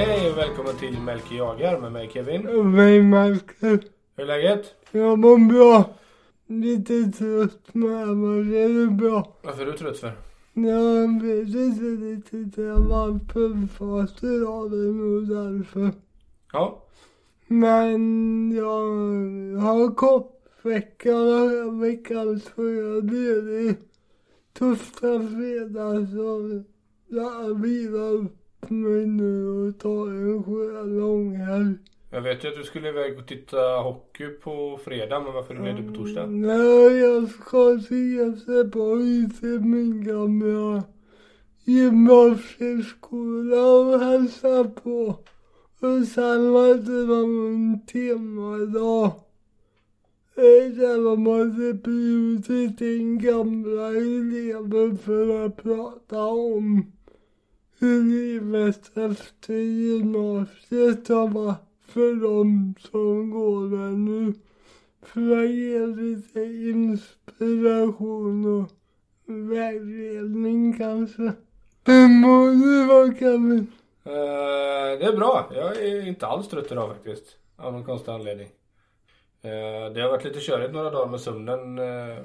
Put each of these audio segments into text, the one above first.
Hej och välkommen till Melker jagar med mig Kevin. Mig Marcus. Hur är läget? Jag mår bra. Lite trött men annars är det bra. Varför är du trött för? Jag vet inte riktigt varför fast jag det nog därför. Ja. Men jag har koppvecka och jag veckan så jag är ledig. Torsdag, fredag så jag vilar upp mig nu och tar en skön långhelg. Jag vet ju att du skulle iväg och titta hockey på fredag, men varför är du ledig på torsdag? Nej, jag ska se Göteborg till min gamla gymnasieskola och hälsa på. Och sen var det var en temadag. Där de hade bjudit in gamla elever för att prata om livet efter gymnasiet har varit för de som går där nu. För att ge lite inspiration och vägledning kanske. Hur mår du då Kevin? Uh, eh, det är bra. Jag är inte alls trött idag faktiskt. Av någon konstig anledning. Uh, det har varit lite körigt några dagar med sömnen. Uh,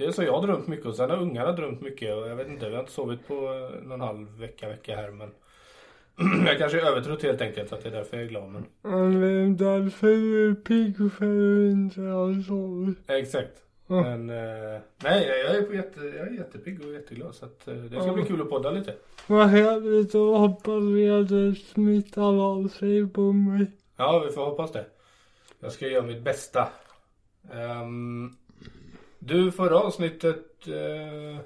dels har jag drömt mycket och sen har ungarna drömt mycket. Och jag vet inte, vi har inte sovit på eh, någon halv vecka, vecka här men jag kanske är övertrött helt enkelt så att det är därför jag är glad. Men... Är därför är pigg för att inte har sovit. Exakt. Men eh, nej, jag är, på jätte, jag är jättepigg och jätteglad så att eh, det ska bli kul att podda lite. Vad härligt och hoppas vi att det smittar av sig på mig. Ja, vi får hoppas det. Jag ska göra mitt bästa. Ehm, du, förra avsnittet, eh,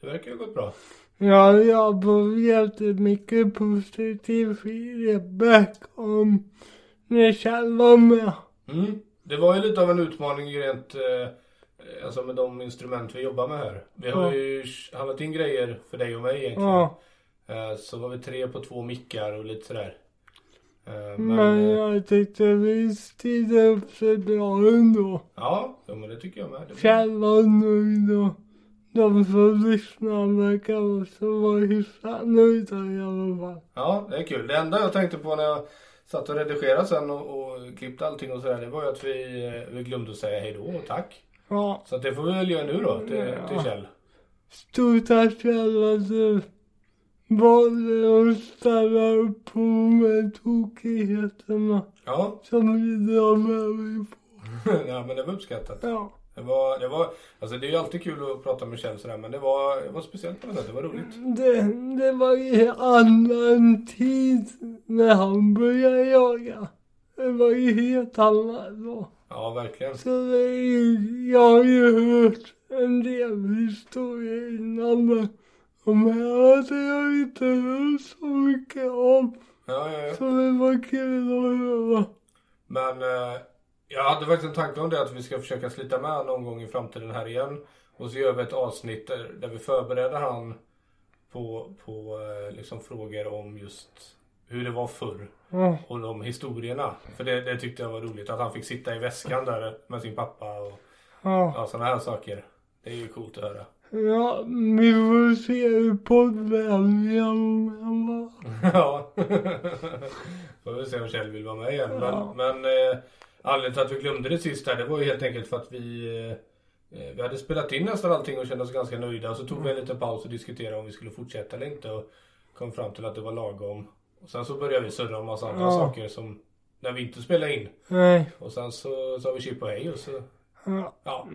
det verkar ju gått bra. Ja, jag får jättemycket positiv feedback om när Kjell var med. Mm. Det var ju lite av en utmaning rent, eh, alltså med de instrument vi jobbar med här. Vi har Ja. ju handlat in grejer för dig och mig egentligen. Ja, Eh, så var vi tre på två mickar och lite sådär. Eh, men, men, eh, jag tyckte vi styrde upp sig bra ändå. ja, men det tycker jag med. Det var- nöjd och de som lyssnade verkar också vara hyfsat nöjda i alla fall. Ja, det är kul. Det enda jag tänkte på när jag satt och redigerade sen och, och klippte allting och sådär, det var ju att vi, eh, vi glömde att säga hej då och tack. Ja, Så det får vi väl göra nu då, till, Ja. till Kjell. stort tack Kjell att du valde att ställa upp på här tokigheterna Ja, som vi drar med mig på. ja men det var uppskattat. Ja. Det var, det var, alltså det är ju alltid kul att prata med Kjell sådär, men det var, det var speciellt på något sätt. Det var roligt. Det, det var ju annan tid när han började jaga. Det var ju helt annat då. Ja, verkligen. Så det jag har ju hört en del historier innan men de här hade jag inte hört så mycket om. Ja, ja, ja. Så det var kul att höra. Men eh, jag hade faktiskt en tanke om det att vi ska försöka slita med någon gång i framtiden här igen. Och så gör vi ett avsnitt där, där vi förbereder han på, på eh, liksom frågor om just hur det var förr. Ja, Och de historierna. För det, det tyckte jag var roligt. Att han fick sitta i väskan där med sin pappa och ja. ja, sådana här saker. Det är ju coolt att höra. Ja, vi får se hur poddvänliga de var. ja. Får vi se om Kjell vill vara med igen. Men, Ja. men eh, anledningen till att vi glömde det sist där, det var ju helt enkelt för att vi eh, vi hade spelat in nästan allting och kände oss ganska nöjda. Och så tog vi en liten paus och diskuterade om vi skulle fortsätta eller inte. Och kom fram till att det var lagom. Och sen så började vi surra om massa andra Ja. saker som när vi inte spelade in. Nej, Och sen så sa vi chip och hej och så, ja. ja.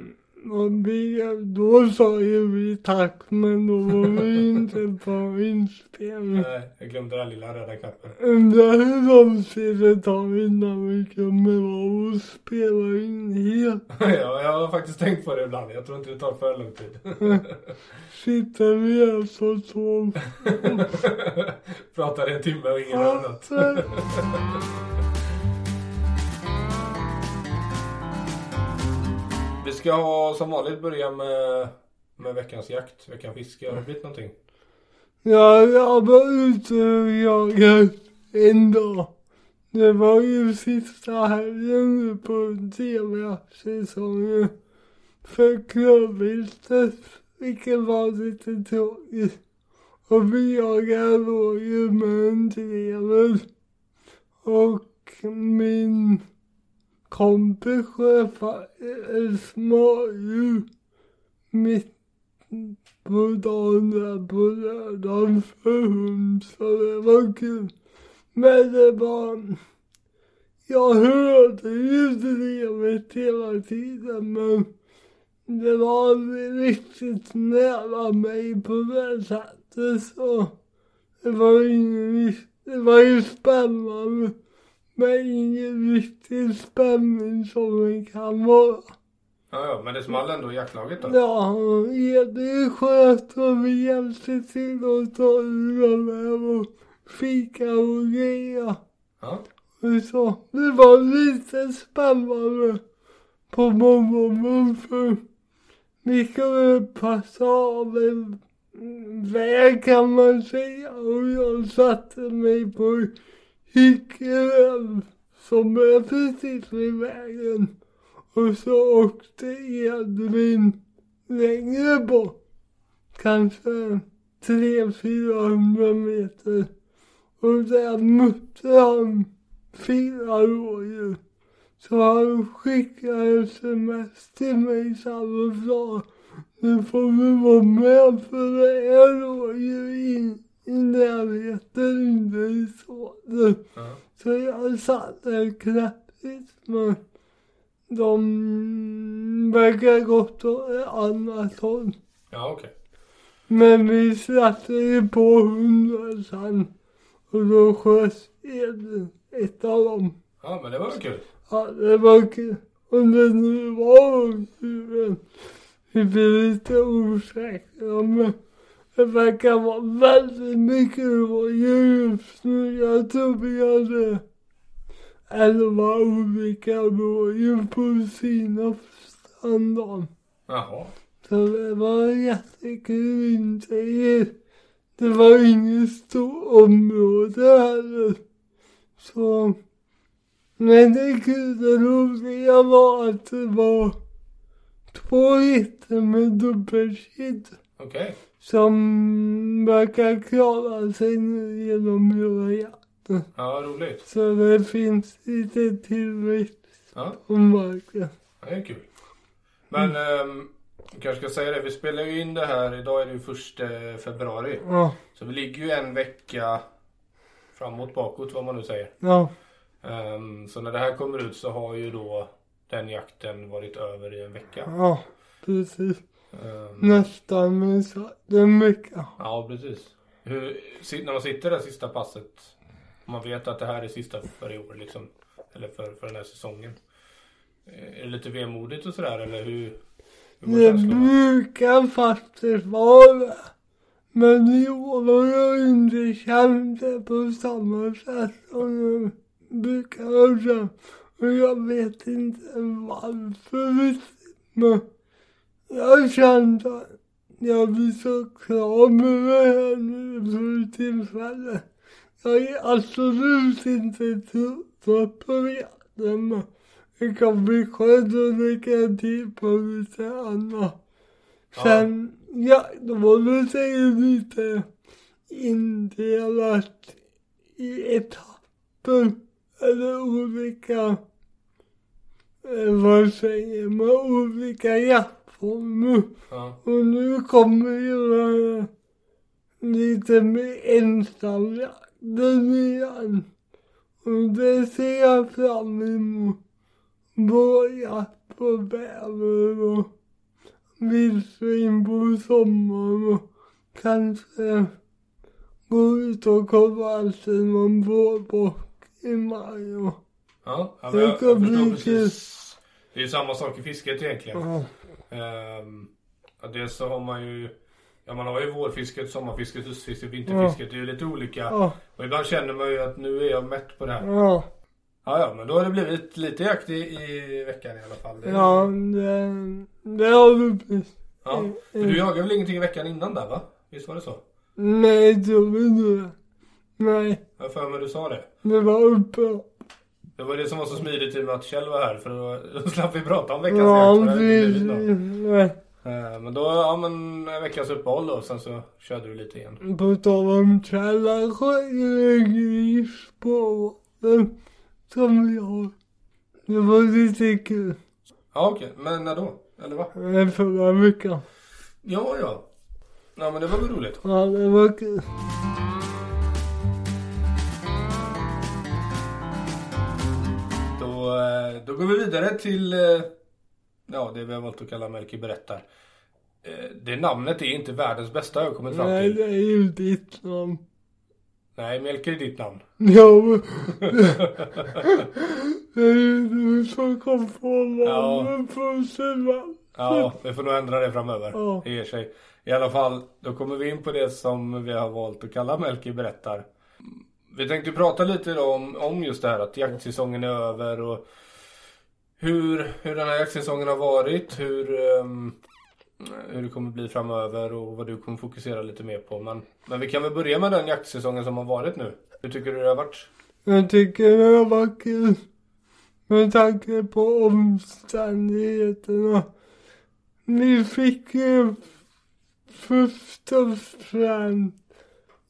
Och vi, då sa ju vi tack men då var vi inte på inspelning. Nej, jag glömde den lilla röda knappen. Lång tid det tar innan vi kommer av och spela in helt. ja, jag har faktiskt tänkt på det ibland. Jag tror inte det tar för lång tid. Sitter vi här så Pratar en timme och ingen annat. Ska ha som vanligt börja med, med veckans jakt, veckans fiske. Har det blivit någonting? Ja, jag var ute och jagade en dag. Det var ju sista helgen på tv-säsongen för klövviltet, vilket var lite tråkigt. Och vi jagade rådjur med en trevel. Och min kompis sköt faktiskt smådjur mitt på dagen där på lördagen för hund så det var kul. Men det var, jag hörde ju drevet hela tiden men det var aldrig riktigt nära mig på det sättet så det var ingen, det var ju spännande men ingen riktig spänning som det kan vara. Ja, ja, men det small ändå i jaktlaget då? Ja, Edvin sköt och vi hjälpte till att ta med och fika och grejer. Ja. Och så. Det var lite spännande på morgonen för vi skulle passa av en väg kan man säga och jag satte mig på hyckeln som är precis vid vägen. Och så åkte Edvin längre bort. Kanske 300-400 meter. Och där mötte han fyra rådjur. Så han skickade sms till mig samma och sa nu får du vara med för det är rådjur i, i närheten inne i såten. Ja. Så jag satt där knäppigt men de verkar gått åt ett annat håll. Ja, okej. Men vi satte ju på hundar sen och då sköt en, ett av dem. Ja, men det var väl kul. Ja, det var kul. Och det nu var ungdjuren. Vi blev lite osäkra men det verkar vara väldigt mycket rådjur just nu. Jag tror vi hade elva olika rådjur på Sinopsstranden. Jaha. Så det var jättekul inte i- Det var inget stort område heller. Så. Men det kul roliga var att det var två hytter med dubbelkitt Okej. Som verkar klara sig nu genom hela jakten. Ja, roligt. Så det finns lite tillväxt Ja, på marken. det är kul. Men ehm, jag kanske ska säga det, vi spelar ju in det här, idag är det ju första februari. Ja, Så vi ligger ju en vecka framåt, bakåt vad man nu säger. ja, Ehm, så när det här kommer ut så har ju då den jakten varit över i en vecka. ja, precis. Ehm, Nästan exakt en vecka. Ja, precis. Hur, när man sitter där sista passet, man vet att det här är sista för i år liksom, eller för, för den här säsongen. Eh, Är det lite vemodigt och sådär eller hur? hur Det brukar faktiskt vara det. Men i år har jag inte känt det på samma sätt som jag brukar känt. Och jag vet inte varför. Men jag känt att jag blir så klar med det här nu för tillfället. Jag är absolut inte trött på jakten men det kan bli skönt att lägga tid på lite annat. Sen jaktmålet är ju lite indelat i etapper eller olika, eh, vad säger man, olika jaktformer. Ja, Och nu kommer ju här lite med ensamjakten igen. Och det ser jag fram emot. Vår jakt på bäver och vildsvin på sommaren och kanske gå ut och kolla efter någon vårbock i maj och ja, ja jag, jag bli förstår precis. Det är ju samma sak i fisket egentligen. ja, Um, ja, dels så har man ju Ja man har ju vårfisket, sommarfisket, höstfisket, vinterfisket. Det är ju lite olika. ja, Och ibland känner man ju att nu är jag mätt på det här. ja, Ja, ja, men då har det blivit lite jakt i, i veckan i alla fall. Det, ja, det, det har du precis. ja. För du jagade väl ingenting i veckan innan där va? Visst var det så? Nej, tror inte det. Nej, Jag för mig du sa det. det var uppe. Det var det som var så smidigt i och med att Kjell var här för då, då slapp vi prata om veckans Ja, jakt. Nej. Eh, Men då, ja men en veckas uppehåll då, sen så körde du lite igen. På tal om träna sjöng gris på den som vi har. Det var lite kul. Ja okej, men när då? Eller va? Eh, Förra veckan. Ja, ja. Ja men det var väl roligt. Ja, det var kul. Då, eh, då går vi vidare till, eh, ja det vi har valt att kalla Melker berättar. Eh, Det namnet är inte världens bästa jag kommit fram Nej, till. det är ju ditt namn. Nej, Melker är ditt namn. Ja, men... Det är ju du som kom på Ja. namnet på sidan. Ja, vi får nog ändra det framöver. Ja. Det ger sig. I alla fall, då kommer vi in på det som vi har valt att kalla Melker berättar. Vi tänkte prata lite då om, om just det här att jaktsäsongen är över och hur, hur den här jaktsäsongen har varit, hur, um, hur det kommer bli framöver och vad du kommer fokusera lite mer på. Men, men vi kan väl börja med den jaktsäsongen som har varit nu. Hur tycker du det har varit? Jag tycker det har varit kul. Med tanke på omständigheterna. Vi fick ju först och främst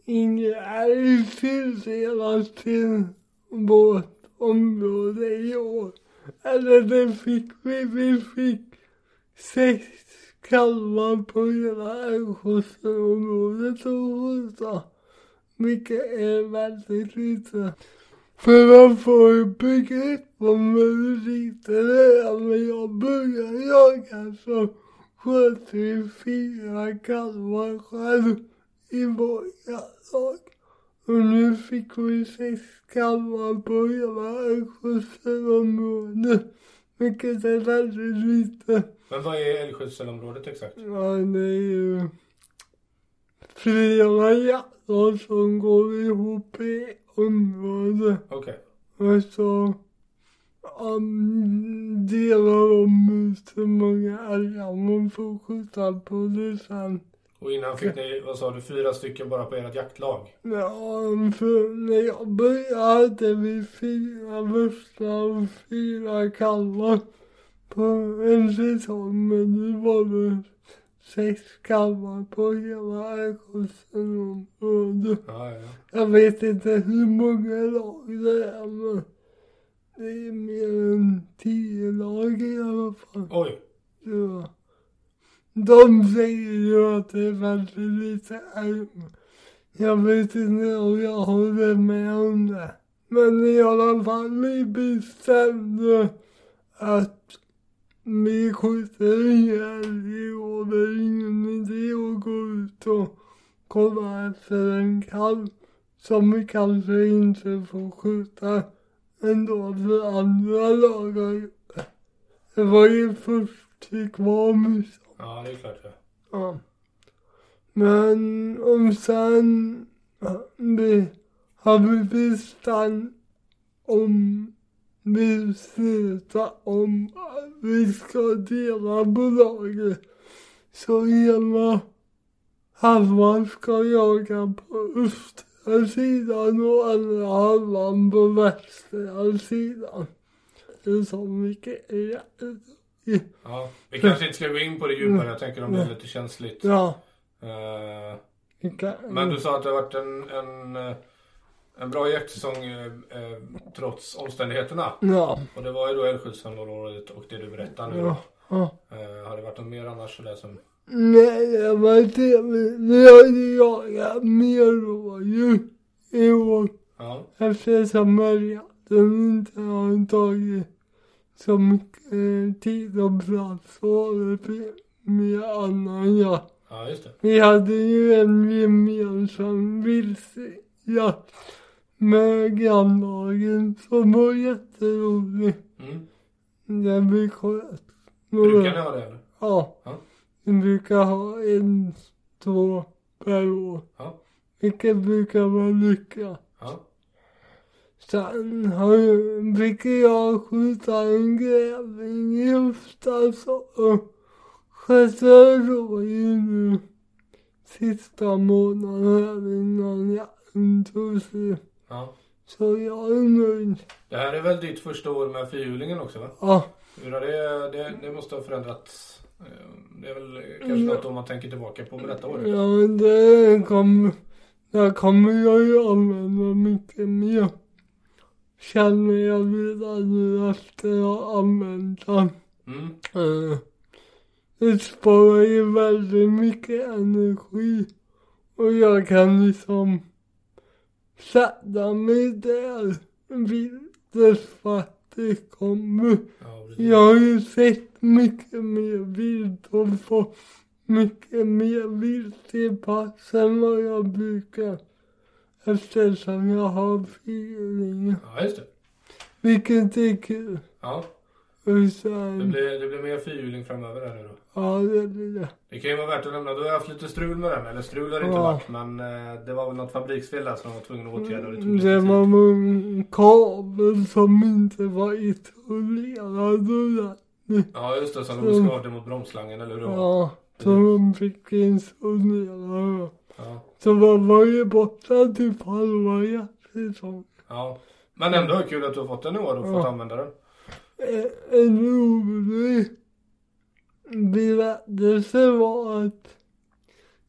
ingen älg tilldelad till vårt område i år. Eller det fick vi. Vi fick sex kalvar på hela älgskötselområdet och skjuta. Vilket är väldigt lite. För man får ju bygga begrepp om man lite redan. är när jag började jaga så sköt vi fyra kalvar själv i vår jaktlag. Och nu fick vi sex kalvar på hela älgskötselområdet. Vilket är väldigt lite. Men vad är älgskötselområdet exakt? Ja, det är ju flera jaktlag som går ihop i området. Okej. Och så um, delar de ut hur många älgar man får skjuta på det sen. Och innan fick ni, vad sa du, fyra stycken bara på ert jaktlag? Ja, för när jag började hade vi fyra vuxna och fyra kalvar på en säsong. Men nu var det sex kalvar på hela älgskötselområdet. Ja, ja, ja. Jag vet inte hur många lag det är men det är mer än tio lag i alla fall. Oj. Ja. De säger ju att det är väldigt lite älg. Jag vet inte om jag håller med om det. Men i alla fall, vi bestämde att vi skjuter ihjäl älg i år. Det är ingen idé att gå ut och kolla efter en kalv som vi kanske inte får skjuta ändå för andra lagar. det. Var ju först till kvar. Ja, det är klart ja. Ja. Men om sen vi har vi bestämt om vi slutar om att vi ska dela bolaget så ena halvan ska jaga på östra sidan och andra halvan på västra sidan. Det är så mycket är ja. Vi kanske inte ska gå in på det djupare, jag tänker om det är lite känsligt. Ja. Eh, men du sa att det har varit en, en, eh, en bra jaktsäsong eh, trots omständigheterna. Ja. Och det var ju då älgskötselområdet och det du berättar nu. Ja. ja. Har det varit något mer annars sådär som... Nej, det var trevligt. Vi har jagat mer rådjur i år Ja, eftersom älgjakten inte har tagit så mycket tid och plats så har det blivit mer annan jakt. ja just det. Vi hade ju en gemensam vildsjakt med grannlagen som var jätterolig. Mm. Där vi sköt Brukar ni ha det eller? Ja. Ja. Vi brukar ha en, två per år. Ja. Vilket brukar vara lyckat. Ja. Sen har ju, fick jag skjuta en grävling i höstas och sköta rådjur nu sista månaden här innan jakten tog slut. ja. Så jag är nöjd. Det här är väl ditt första år med fyrhjulingen också va? Ja, Hur har det, det, det måste ha förändrats Eh, Det är väl kanske något om man tänker tillbaka på med detta året. Ja, det kommer, det kommer jag ju använda mycket mer. Känner jag redan nu efter jag har använt den. Mm. Eh, Det sparar ju väldigt mycket energi. Och jag kan liksom sätta mig där vid dödsfallet kommer. Ja. Jag har ju sett mycket mer vilt och fått mycket mer vilt i pass än vad jag brukar. Eftersom jag har fyrhjulingar. Ja, just det. Vilket är kul. Ja, Och det sen, blir, det blir mer fyrhjuling framöver här nu då. ja det blir det. Det kan ju vara värt att nämna, du har haft lite strul med den, eller strul har det inte Ja. varit men eh, det var väl något fabriksfel där som de var tvungna att åtgärda det lite Det var en kabel som inte var isolerad ordentligt. Ja just det, som de skadade mot bromsslangen eller hur. Ja, så de fick isolera. Ja. Så man var ju borta typ halva jaktsäsongen. ja. Men ändå kul att du har fått den i år och fått Ja. använda den. Eh, En rolig berättelse var att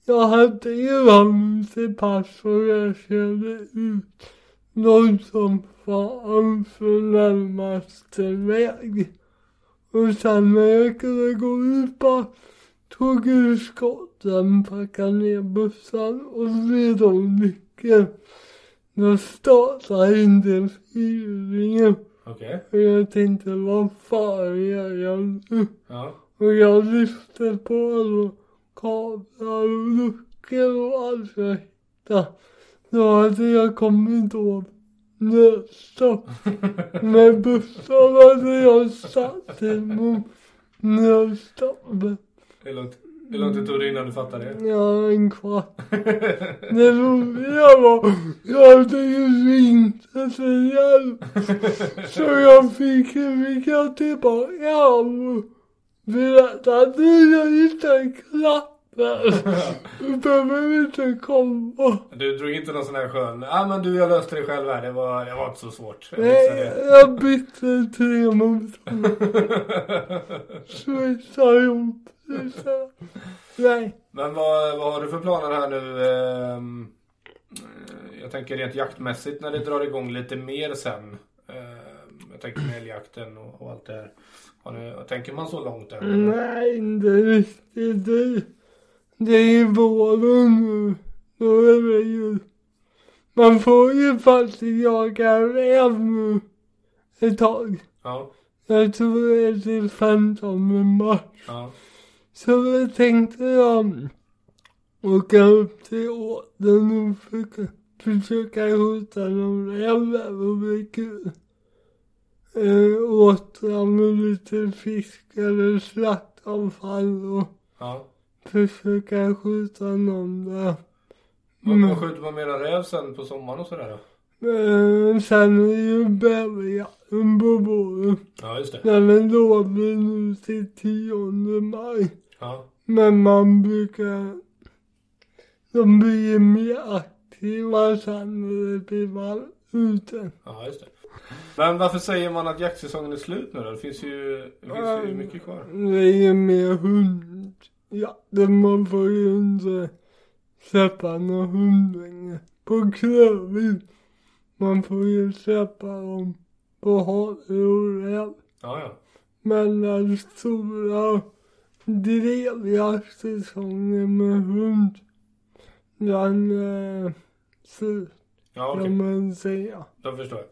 jag hade ju Rammus i pass och jag körde ut någon som fan för närmaste väg. Och sen när jag kunde gå ut bara tog ur skotten, packade ner bussen och vred om nyckeln. Då startade inte fyrhjulingen. Okej. Och jag tänkte, vad fan gör jag nu? Ja. Och jag lyfte på alla kablar och luckor och allt jag hittade. Då hade jag kommit åt nödstopp. Med bussen hade jag satt emot nödstoppet. Hur långt, hur långt det tog det innan du fattade det? Ja, en kvart. Det roliga var, jag hade ju ringt efter hjälp. Så jag fick ringa tillbaka och berätta att är jag inte klappar. Du behöver inte komma. Du drog inte någon sån här skön, ja ah, men du jag löste det själv här, det var, det var inte så svårt. Jag Nej, det." jag bytte tre motorer. Switcha ihop. switcha. Nej. Men vad, vad har du för planer här nu? ehm, eh, Jag tänker rent jaktmässigt när det drar igång lite mer sen. Ehm, Jag tänker med älgjakten och, och allt det här. Ni, tänker man så långt där? Nej, inte riktigt. Det, det är ju våren nu. Då är det ju... Man får ju faktiskt jaga räv nu ett tag. Ja, Jag tror det är till 15 mars. ja, Så då tänkte jag åka upp till Åten och försöka, försöka skjuta någon räv där och bli kul. Eh, åtra med lite fisk eller slaktavfall och ja. försöka skjuta någon där. Vad, Mm. vad skjuter man mera räv sen på sommaren och sådär då? Eh, sen är ju bäverjakten på våren. Ja, just det. Den är lovlig nu till 10 maj. Ja, Men man brukar... De blir mer aktiva sen när det blir varmt ute. ja just det. Men varför säger man att jaktsäsongen är slut nu då? Det finns ju, det finns ju mycket kvar. Det är ju mer hund. Ja, det man får ju inte släppa några hundungar på klövvilt. Man får ju släppa dem på hare och räv. Ja, ja. Men den stora drevjaktsäsongen med hund, den är slut Ja, okej. kan man säga. Då förstår jag.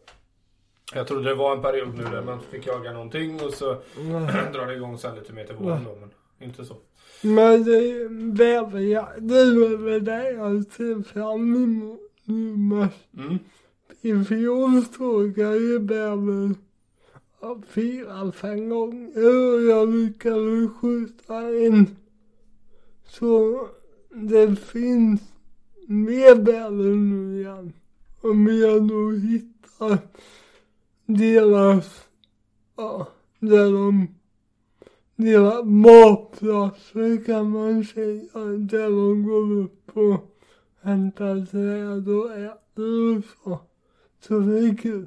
Jag trodde det var en period nu där man fick jaga någonting och så drar det igång sen lite mer till våren då, men inte så. Men det är bäverjakt, det är väl det jag ser fram emot nu mest. Mm. I fjol såg jag ju bäver ja, fyra, fem gånger och jag lyckades skjuta en. Så det finns mer bäver nu igen. Om jag då hittar deras, ja, där de, deras matplatser kan man säga, där de går upp och hämtar träd och äter och så. Så det är kul.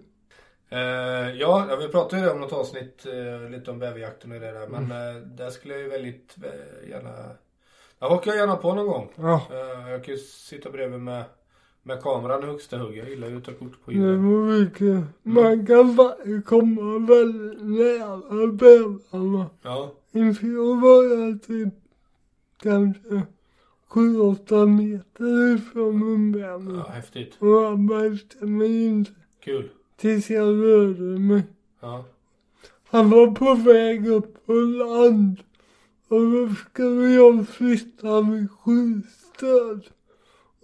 Eh, ja, vi pratade ju om något avsnitt eh, lite om bäverjakten och det där. Men Mm. eh, där skulle jag ju väldigt gärna... Jag hakar gärna på någon gång. Ja. Jag kan ju sitta bredvid med, med kameran i högsta hugg. Jag gillar ju att ta kort på Det djuren. var mycket. Man kan faktiskt komma väldigt nära bävrarna. Ja, I fjol var jag typ kanske 7-8 meter ifrån en bäver. ja, häftigt. Och jag märkte mig inte Kul. Tills jag rörde mig. Ja, Han var på väg upp på land. Och då skulle jag flytta med skjutstöd.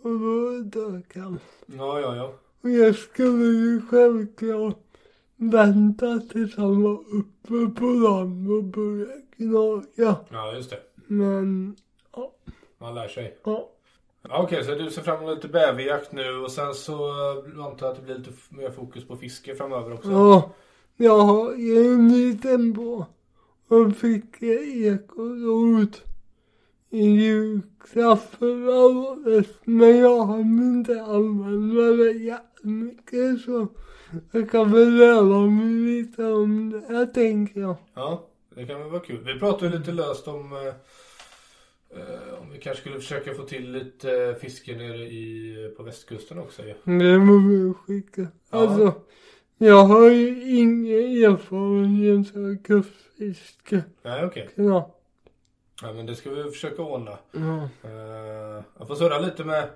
Och då dök han. ja, ja. ja. Och jag skulle ju självklart vänta tills han var uppe på land och började gnaga. Ja, just det. Men, ja, Man lär sig. ja. Okej, så du ser fram emot lite bäverjakt nu och sen så antar jag att det blir lite mer fokus på fiske framöver också. Ja, jag har en liten båt och fick ekorot i julklapp förra året. Men jag hann inte använda det jättemycket så jag kan väl lära mig lite om det här tänker jag. Ja, det kan väl vara kul. Vi pratade lite löst om eh, om vi kanske skulle försöka få till lite eh, fiske nere i, på västkusten också ju. Det må vi skicka. Ja. Alltså, jag har ju ingen erfarenhet av kustfiske. Nej, okej. Ja. Ja, men det ska vi försöka ordna. Ja. Eh, jag får surra lite med,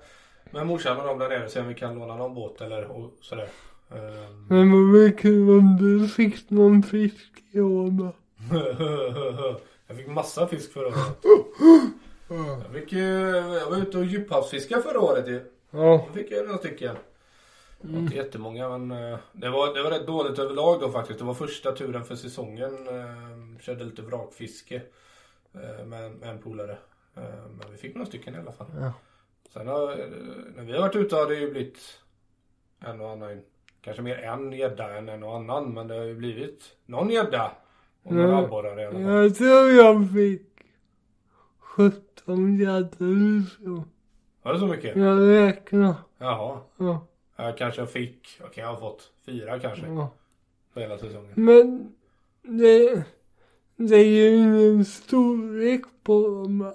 med morsan och dem där nere se om vi kan låna någon båt eller och sådär. Eh, Men det var kul om du fick någon fisk i år med. jag fick massa fisk förra året. Jag, fick, ju- jag var ute och djuphavsfiskade förra året ju. Ja. Då fick jag några stycken. Var Inte jättemånga men eh, det var, det var rätt dåligt överlag då faktiskt. Det var första turen för säsongen. eh, Körde lite vrakfiske eh, med, med en polare. Men vi fick några stycken i alla fall. Ja. Sen har, när vi har varit ute har det ju blivit en och annan. Kanske mer en gädda än en och annan. Men det har ju blivit någon gädda. Och några abborrar i alla fall. Jag tror jag fick 17 gäddor så. Var det så mycket? Jag räknar. Jaha. Ja. Jag kanske fick, okej jag har fått fyra kanske. ja. På hela säsongen. Men det, det är ju ingen storlek på dem.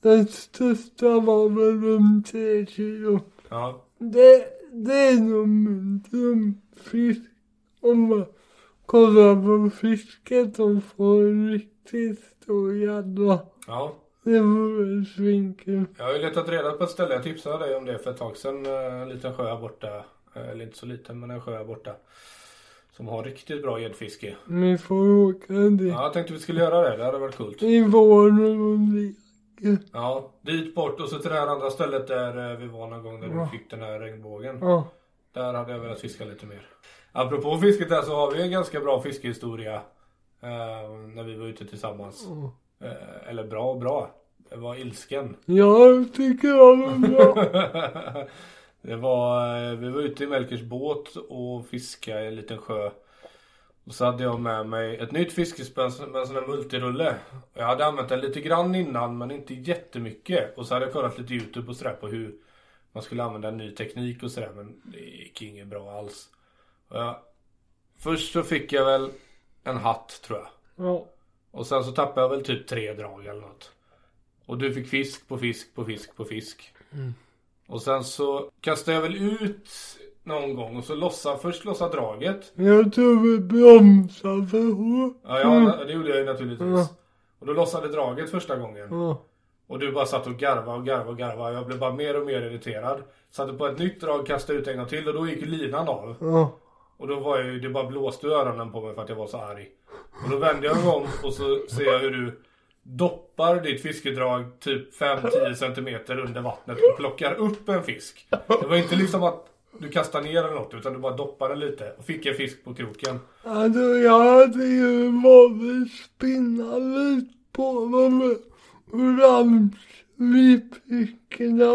Den största var väl runt 3 kilo. Ja. Det, det är nog min drömfisk. Om man kollar på fisket och får en riktigt stor gädda. Ja. Det vore svinkul. Jag har ju letat reda på ett ställe. Jag tipsade dig om det för ett tag sedan. eh, En liten sjö här borta. Eh, Eller inte så liten men en sjö här borta. Som har riktigt bra gäddfiske. Vi får åka dit. Ja, jag tänkte vi skulle göra det. Det hade varit coolt. I vår när leker. Ja, dit bort och så till det här andra stället där eh, vi var någon gång där Ja. du fick den här regnbågen. Ja. Där hade jag velat fiska lite mer. Apropå fisket där så har vi en ganska bra fiskehistoria. Eh, när vi var ute tillsammans. Ja. Eh, eller bra och bra. Det var ilsken. Jag tycker jag är bra. det var, eh, vi var ute i Melkers båt och fiskade i en liten sjö. Och så hade jag med mig ett nytt fiskespö med en sån här multirulle. Jag hade använt den lite grann innan men inte jättemycket. Och så hade jag kollat lite YouTube och sådär på hur man skulle använda en ny teknik och sådär men det gick inget bra alls. Jag, först så fick jag väl en hatt tror jag. Ja. Och sen så tappade jag väl typ tre drag eller något. Och du fick fisk på fisk på fisk på fisk. Och sen så kastade jag väl ut någon gång och så lossade, först lossade draget. Jag tror vi bromsar för hårt. Ja, ja det gjorde jag ju naturligtvis. Ja. Och då lossade draget första gången. Ja. Och du bara satt och garva och garva och garva. Jag blev bara mer och mer irriterad. Satte på ett nytt drag, kastade ut en gång till och då gick linan av. Ja. Och då var jag ju, det bara blåste ur öronen på mig för att jag var så arg. Och då vände jag mig om och så ser jag hur du doppar ditt fiskedrag typ 5-10 centimeter under vattnet och plockar upp en fisk. Det var inte liksom att du kastar ner eller något utan du bara doppar den lite och fick en fisk på kroken. Alltså jag hade ju vanligt spinnalit på dem med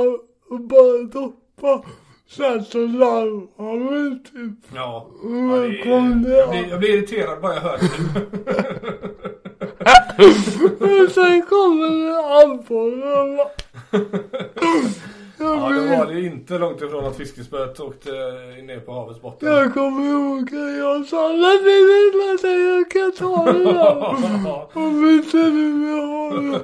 och bara doppa. Sen så larvade typ. Ja, ja det, det jag, blir, jag blir irriterad bara jag hör det. Och sen kommer det abborrarna. Jag Ja, det var det inte långt ifrån att fiskespöet åkte ner på havets botten. Jag kommer ihåg att jag sa men det är sig jag kan ta det där. Om inte du vill ha det.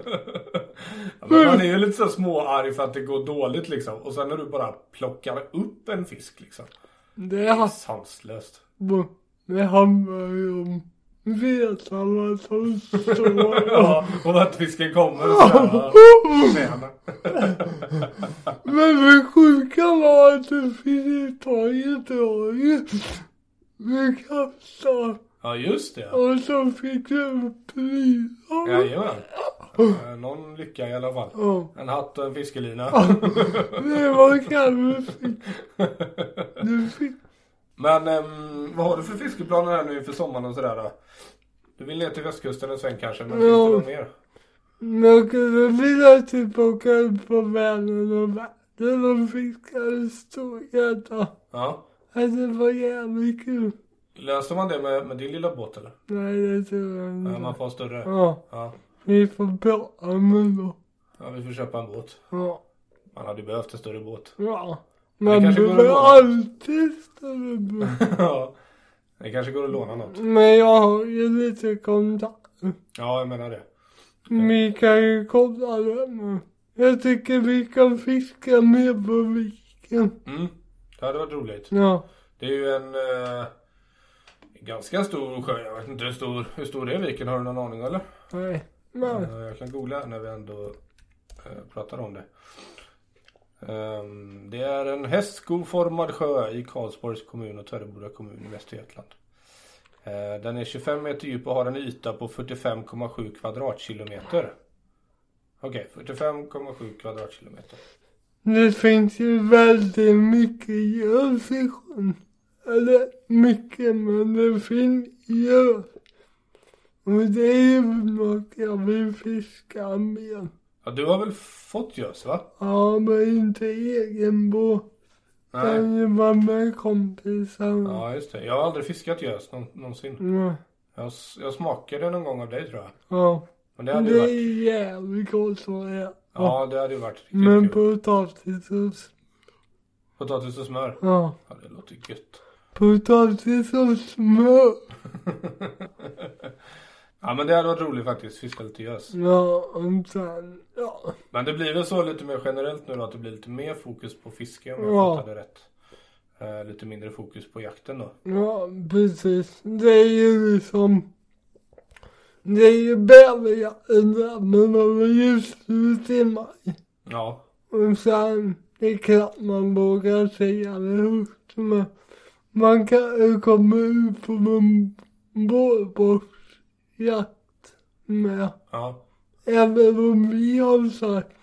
Ja, men man är ju lite så småarg för att det går dåligt liksom. Och sen när du bara plockar upp en fisk liksom. Det är Sanslöst. Det handlar ju om vetarna som står. Ja, och att fisken kommer sådär med henne. Men det sjuka var att det finns ett tag i draget. Vi kastade Ja, just det. och så fick du prylar. Jajamän. Eh, Någon lycka i alla fall. Ja, En hatt och en fiskelina. det var kanske fick. Du fick. Men ehm, vad har du för fiskeplaner här nu inför sommaren och sådär då? Du vill ner till västkusten en sväng kanske, men Ja. finns det något mer? Jag skulle vilja tillbaka på Vänern och Vättern och fiska en stor gädda. Ja. Alltså, Det var jävligt kul. Löser man det med, med din lilla båt eller? Nej, det tror jag Ja, inte. man får en större? Ja, Ja. vi får prata med dem. Ja, vi får köpa en båt. Ja, Man hade behövt en större båt. ja. Det Man behöver alltid större båt. ja. Det kanske går att låna något. Men jag har ju lite kontakt. Ja, jag menar det. Vi kan ju kolla det nu. Jag tycker vi kan fiska mer på viken. Mm. Det hade varit roligt. Ja. Det är ju en eh, ganska stor sjö. Jag vet inte hur stor, hur stor är viken? Har du någon aning eller? Nej. Men. Eh, Jag kan googla när vi ändå eh, pratar om det. Ehm, Det är en hästskoformad sjö i Karlsborgs kommun och Töreboda kommun i Västergötland. Eh, Den är 25 meter djup och har en yta på 45,7 kvadratkilometer. Okej, 45,7 kvadratkilometer. Det finns ju väldigt mycket gös i sjön. Eller mycket, men det finns gös. Och det är ju något jag vill fiska mer. Ja, du har väl fått gös va? Ja, men inte egen båt. Nej. Ju vara med kompisar. Ja, just det. Jag har aldrig fiskat gös någon, någonsin. Ja. Jag, jag smakade någon gång av dig tror jag. ja. Men det hade ju varit... är jävligt gott så det är. Ja, det hade ju varit riktigt Men kul. och... Potatis och smör. Ja. Ja, det låter gött. Potatis och smör. Ja, men det hade varit roligt faktiskt. Fiska lite gös. Ja, och sen... Ja. Men det blir väl så lite mer generellt nu då att det blir lite mer fokus på fiske om jag Ja. fattade rätt. Eh, lite mindre fokus på jakten då. Ja, precis. Det är ju liksom... Det är ju där, men de är ju slut i maj. Ja, Och sen, det är klart man vågar säga det högt, men man kan ju komma ut på en båtbortsjakt med. ja, Även om vi har sagt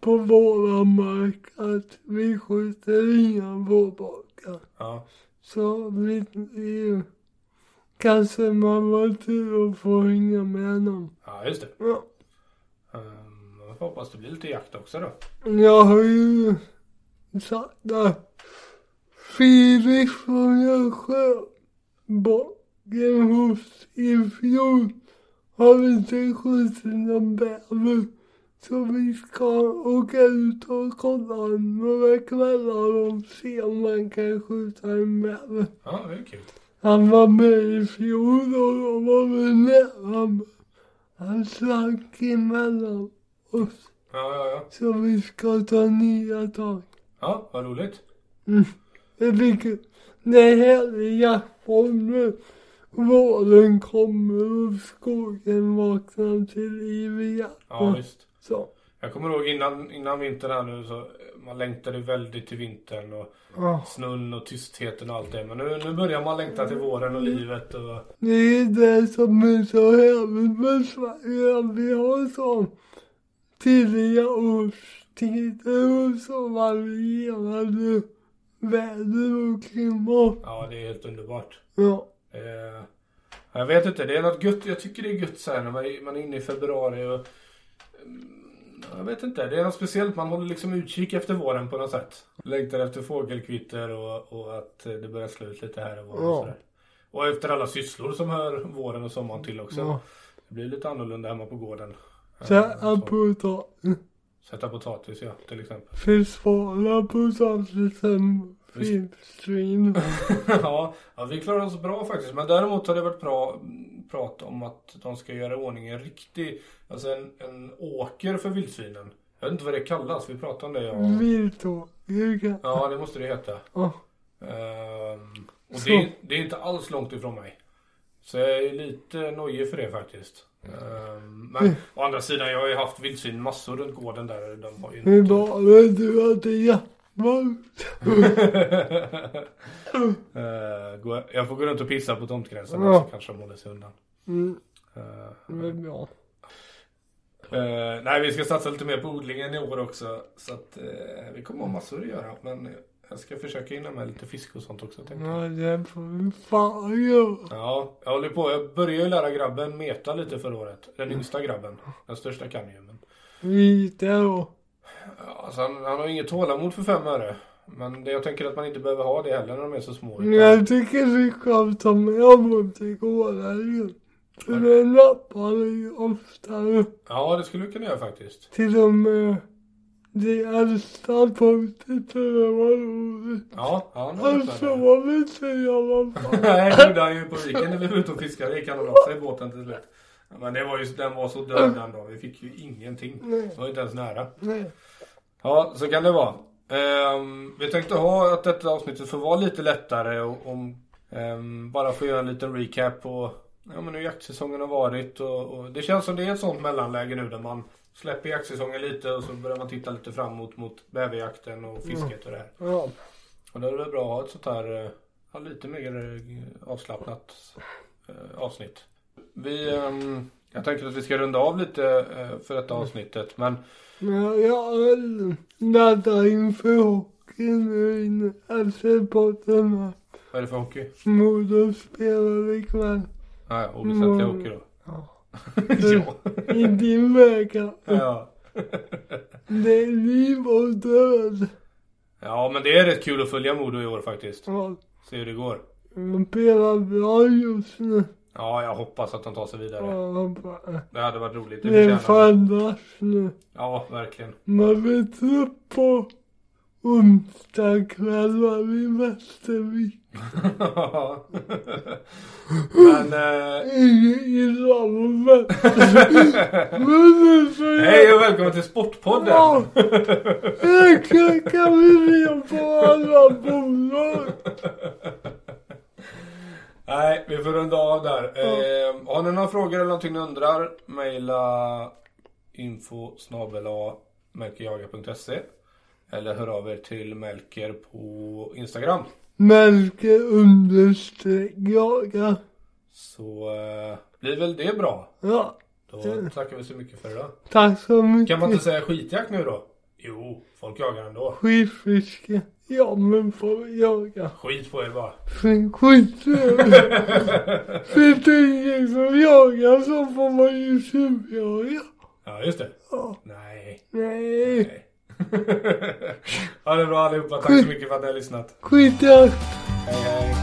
på våra mark att vi skjuter inga båtborkar. ja. Så vi, vi kanske man var tur att få hänga med någon. Ja, just det. Ja. Um, jag får hoppas det blir lite jakt också då. Jag har ju sagt att Filip från jag sköt hos i fjol har inte skjutit någon bäver. Så vi ska åka ut och kolla några kvällar och se om man kan skjuta en bäver. Ja, det är kul. Han var med i fjol och då var vi nära. Han slank emellan oss. Ja, ja, ja. Så vi ska ta nya tag. Ja, vad roligt. Det blir kul. Det är härlig jaktform nu. Våren kommer och skogen vaknar till liv igen. Ja, visst. Så. Jag kommer ihåg innan, innan vintern här nu så man längtade väldigt till vintern och Ja. snön och tystheten och allt det. Men nu, nu börjar man längta till våren och livet och Det är det som är så härligt med Sverige. Vi har så tidiga årstider och så varierade väder och klimat. ja, det är helt underbart. Ja. Eh, jag vet inte, det är något gött. Jag tycker det är gött så här när man är, man är inne i februari och jag vet inte, det är något speciellt. Man håller liksom utkik efter våren på något sätt. Längtar efter fågelkvitter och, och att eh, det börjar slå ut lite här och var och Ja. sådär. Och efter alla sysslor som hör våren och sommaren till också. Ja. Det blir lite annorlunda hemma på gården. Eh, Så här så. på ta. Sätta potatis ja, till exempel. Försvara potatisen vildsvin. ja, ja, vi klarar oss bra faktiskt. Men däremot har det varit bra prat om att de ska göra i ordning en riktig, alltså en, en åker för vildsvinen. Jag vet inte vad det kallas, vi pratade om det. Ja, Viltåker. ja det måste det heta. Ja. Ehm, och det, det är inte alls långt ifrån mig. Så jag är lite nojig för det faktiskt. Ehm, men Mm. å andra sidan, jag har ju haft vildsvin massor runt gården där. De har ju inte... var det du hade jaktvarmt? Eh, gå- jag får gå runt och pissa på tomtgränsen Ja. så kanske de håller sig undan. Mm, Eh, är bra. eh, nej, vi ska satsa lite mer på odlingen i år också. Så att eh, vi kommer ha massor att göra. Men jag ska försöka hinna med lite fisk och sånt också. Tänkte. Ja, det får vi fan göra. Ja, jag håller på. Jag började ju lära grabben meta lite förra året. Den yngsta grabben. Den största kan ju. Men... Lite då. Alltså, han, han har inget tålamod för fem öre. Men det, jag tänker att man inte behöver ha det heller när de är så små. utan- Jag tycker vi kan ta med honom till gården. För den lappar ju oftare. Ja, det skulle vi kunna göra faktiskt. Till och med det äldsta punktet för det var roligt. Ja, ja Han det. sov inte i alla fall. Nej, det gjorde han ju på viken när vi var ute och fiskade. Det gick han och la sig i båten till slut. Men det var ju, den var så död den dagen. Vi fick ju ingenting. Nej. Det var inte ens nära. Nej. Ja, så kan det vara. Ehm, vi tänkte ha att detta avsnittet får vara lite lättare och om ehm, bara få göra en liten recap på ja, men hur jaktsäsongen har varit och, och det känns som det är ett sånt mellanläge nu där man släpper jaktsäsongen lite och så börjar man titta lite framåt mot bäverjakten och fisket och det här. Ja. Och då är det bra att ha ett sånt här eh, ja, lite mer eh, avslappnat eh, avsnitt. Vi, ehm, jag tänker att vi ska runda av lite eh, för detta avsnittet men Men jag laddar inför hockeyn nu podden här. vad är det för hockey? Modo spelar ikväll. Ah, ja, oväsentlig Mm. hockey då. Ja. ja. I din väg. ja. Det är liv och död. Ja men det är rätt kul att följa Modo i år faktiskt. Ja, Se hur det går. de spelar bra just nu. Ja jag hoppas att de tar sig vidare. Ja, Det hade varit roligt. Det Det är fandas nu. Ja verkligen. Man vet upp på onsdag kväll var vi i Västervik. men eh, Inget det är så hej och välkommen till Sportpodden. Ja, kan vi ner på alla bolag. Nej, vi får runda av där. Eh, har ni några frågor eller någonting ni undrar? Maila info melkerjaga.se Eller hör av er till Melker på Instagram. Melker understreck jagar. Så eh, blir väl det bra. Ja, Då tackar vi så mycket för idag. tack så mycket. Kan man inte säga skitjakt nu då? Jo, folk jagar ändå. Skitfiske. Ja, men får jaga. Skit på er bara. För skit Finns det ingen som jagar så får man ju tjuvjaga. Ja, just det. Ja, Nej. nej. Ha det bra allihopa. Tack så mycket för att ni har lyssnat. Skitjakt. Hej hej.